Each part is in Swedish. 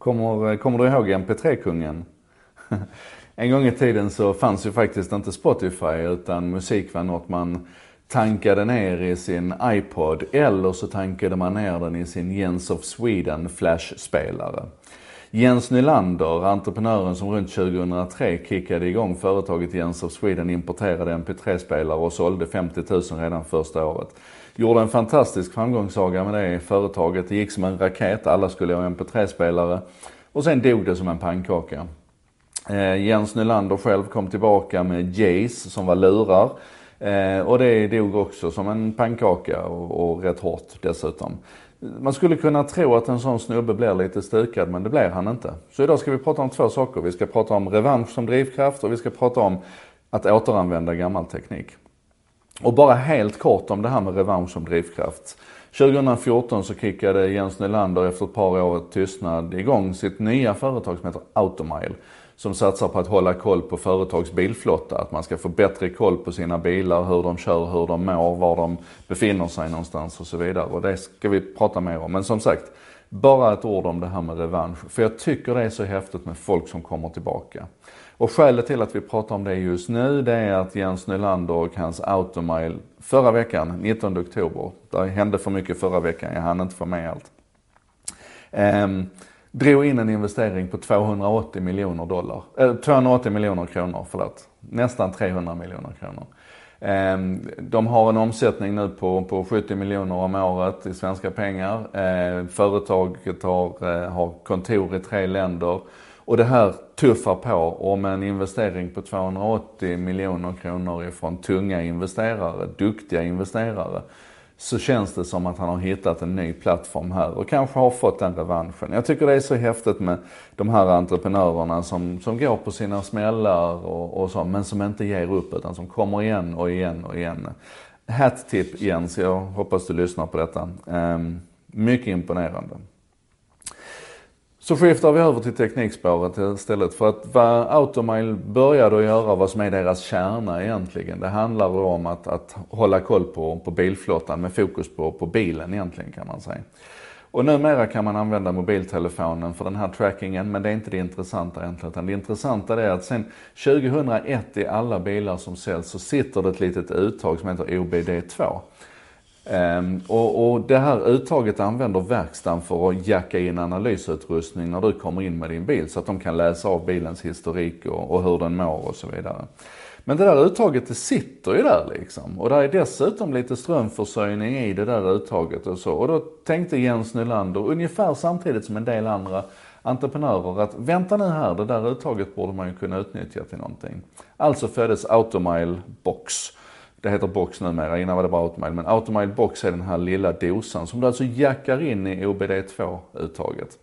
Kommer, eh, kommer du ihåg MP3-kungen? en gång i tiden så fanns ju faktiskt inte Spotify utan musik var något man tankade ner i sin iPod eller så tankade man ner den i sin Jens of Sweden flashspelare. Jens Nylander, entreprenören som runt 2003 kickade igång företaget Jens of Sweden, importerade MP3-spelare och sålde 50 000 redan första året. Gjorde en fantastisk framgångssaga med det företaget. Det gick som en raket, alla skulle ha MP3-spelare. Och sen dog det som en pannkaka. Eh, Jens Nylander själv kom tillbaka med Jace som var lurar. Eh, och det dog också som en pannkaka och, och rätt hårt dessutom. Man skulle kunna tro att en sån snubbe blir lite stukad men det blir han inte. Så idag ska vi prata om två saker. Vi ska prata om revansch som drivkraft och vi ska prata om att återanvända gammal teknik. Och bara helt kort om det här med revansch som drivkraft. 2014 så kickade Jens Nylander efter ett par år tystnad igång sitt nya företag som heter Automile som satsar på att hålla koll på företags bilflotta. Att man ska få bättre koll på sina bilar, hur de kör, hur de mår, var de befinner sig någonstans och så vidare. Och det ska vi prata mer om. Men som sagt, bara ett ord om det här med revansch. För jag tycker det är så häftigt med folk som kommer tillbaka. Och skälet till att vi pratar om det just nu, det är att Jens Nylander och hans Automile förra veckan, 19 oktober, det hände för mycket förra veckan, jag hann inte få med allt. Um, drog in en investering på 280 miljoner dollar, eh, äh, 280 miljoner kronor, förlåt. Nästan 300 miljoner kronor. Ehm, de har en omsättning nu på, på 70 miljoner om året i svenska pengar. Ehm, företaget har, eh, har kontor i tre länder. Och det här tuffar på Och med en investering på 280 miljoner kronor ifrån tunga investerare, duktiga investerare så känns det som att han har hittat en ny plattform här och kanske har fått den revanschen. Jag tycker det är så häftigt med de här entreprenörerna som, som går på sina smällar och, och så, men som inte ger upp utan som kommer igen och igen och igen. Hat-tip Jens, jag hoppas du lyssnar på detta. Um, mycket imponerande. Så skiftar vi över till teknikspåret istället. För att vad Automile började att göra, vad som är deras kärna egentligen, det handlar om att, att hålla koll på, på bilflottan med fokus på, på bilen egentligen kan man säga. Och numera kan man använda mobiltelefonen för den här trackingen, men det är inte det intressanta egentligen. Utan det intressanta är att sen 2001 i alla bilar som säljs så sitter det ett litet uttag som heter OBD2. Um, och, och, det här uttaget använder verkstaden för att jacka in analysutrustning när du kommer in med din bil så att de kan läsa av bilens historik och, och hur den mår och så vidare. Men det där uttaget det sitter ju där liksom. Och det är dessutom lite strömförsörjning i det där uttaget och så. Och då tänkte Jens Nylander, ungefär samtidigt som en del andra entreprenörer, att vänta nu här, det där uttaget borde man ju kunna utnyttja till någonting. Alltså föddes Automile Box det heter box numera, innan var det bara Automile. Men automail box är den här lilla dosan som du alltså jackar in i OBD2-uttaget.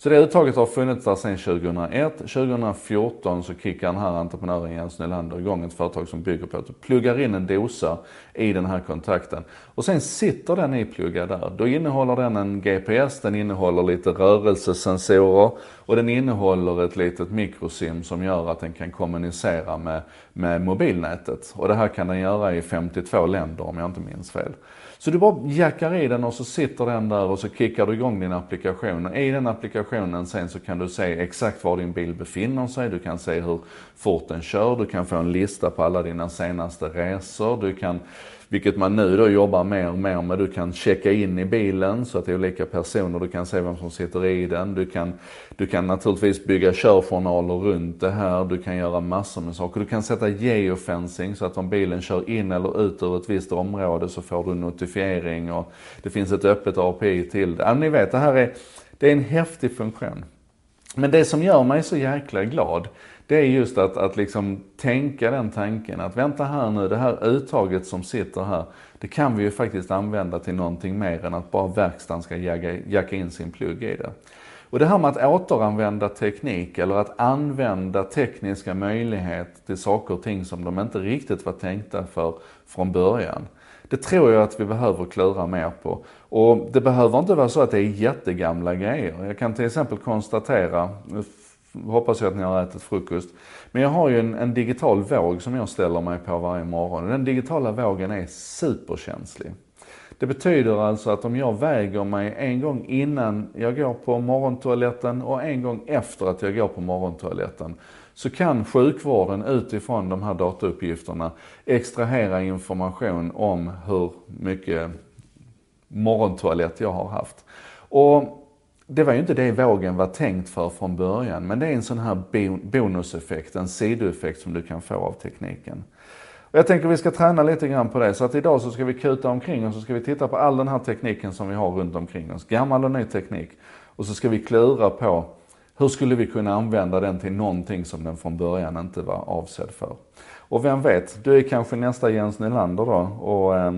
Så det uttaget har funnits där sedan 2001. 2014 så kickar den här entreprenören Jens Nylander igång ett företag som bygger på att du pluggar in en dosa i den här kontakten. Och sen sitter den ipluggad där. Då innehåller den en GPS, den innehåller lite rörelsesensorer och den innehåller ett litet mikrosim som gör att den kan kommunicera med, med mobilnätet. Och det här kan den göra i 52 länder om jag inte minns fel. Så du bara jackar i den och så sitter den där och så kickar du igång din applikation. Och I den applikationen sen så kan du se exakt var din bil befinner sig. Du kan se hur fort den kör. Du kan få en lista på alla dina senaste resor. Du kan vilket man nu då jobbar mer och mer med. Du kan checka in i bilen så att det är olika personer, du kan se vem som sitter i den. Du kan, du kan naturligtvis bygga körjournaler runt det här. Du kan göra massor med saker. Du kan sätta geofencing så att om bilen kör in eller ut ur ett visst område så får du notifiering och det finns ett öppet API till det. Ja, ni vet, det här är, det är en häftig funktion. Men det som gör mig så jäkla glad, det är just att, att liksom tänka den tanken att vänta här nu, det här uttaget som sitter här, det kan vi ju faktiskt använda till någonting mer än att bara verkstaden ska jacka, jacka in sin plugg i det. Och det här med att återanvända teknik eller att använda tekniska möjligheter till saker och ting som de inte riktigt var tänkta för från början. Det tror jag att vi behöver klura mer på. Och det behöver inte vara så att det är jättegamla grejer. Jag kan till exempel konstatera, hoppas jag att ni har ätit frukost. Men jag har ju en, en, digital våg som jag ställer mig på varje morgon. Den digitala vågen är superkänslig. Det betyder alltså att om jag väger mig en gång innan jag går på morgontoaletten och en gång efter att jag går på morgontoaletten så kan sjukvården utifrån de här datauppgifterna extrahera information om hur mycket morgontoalett jag har haft. Och det var ju inte det vågen var tänkt för från början, men det är en sån här bonuseffekt, en sidoeffekt som du kan få av tekniken. Och jag tänker vi ska träna lite grann på det, så att idag så ska vi kuta omkring och så ska vi titta på all den här tekniken som vi har runt omkring oss, gammal och ny teknik. Och så ska vi klura på hur skulle vi kunna använda den till någonting som den från början inte var avsedd för? Och vem vet, du är kanske nästa Jens Nylander då och eh,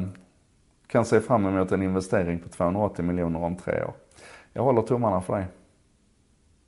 kan se fram emot en investering på 280 miljoner om tre år. Jag håller tummarna för dig.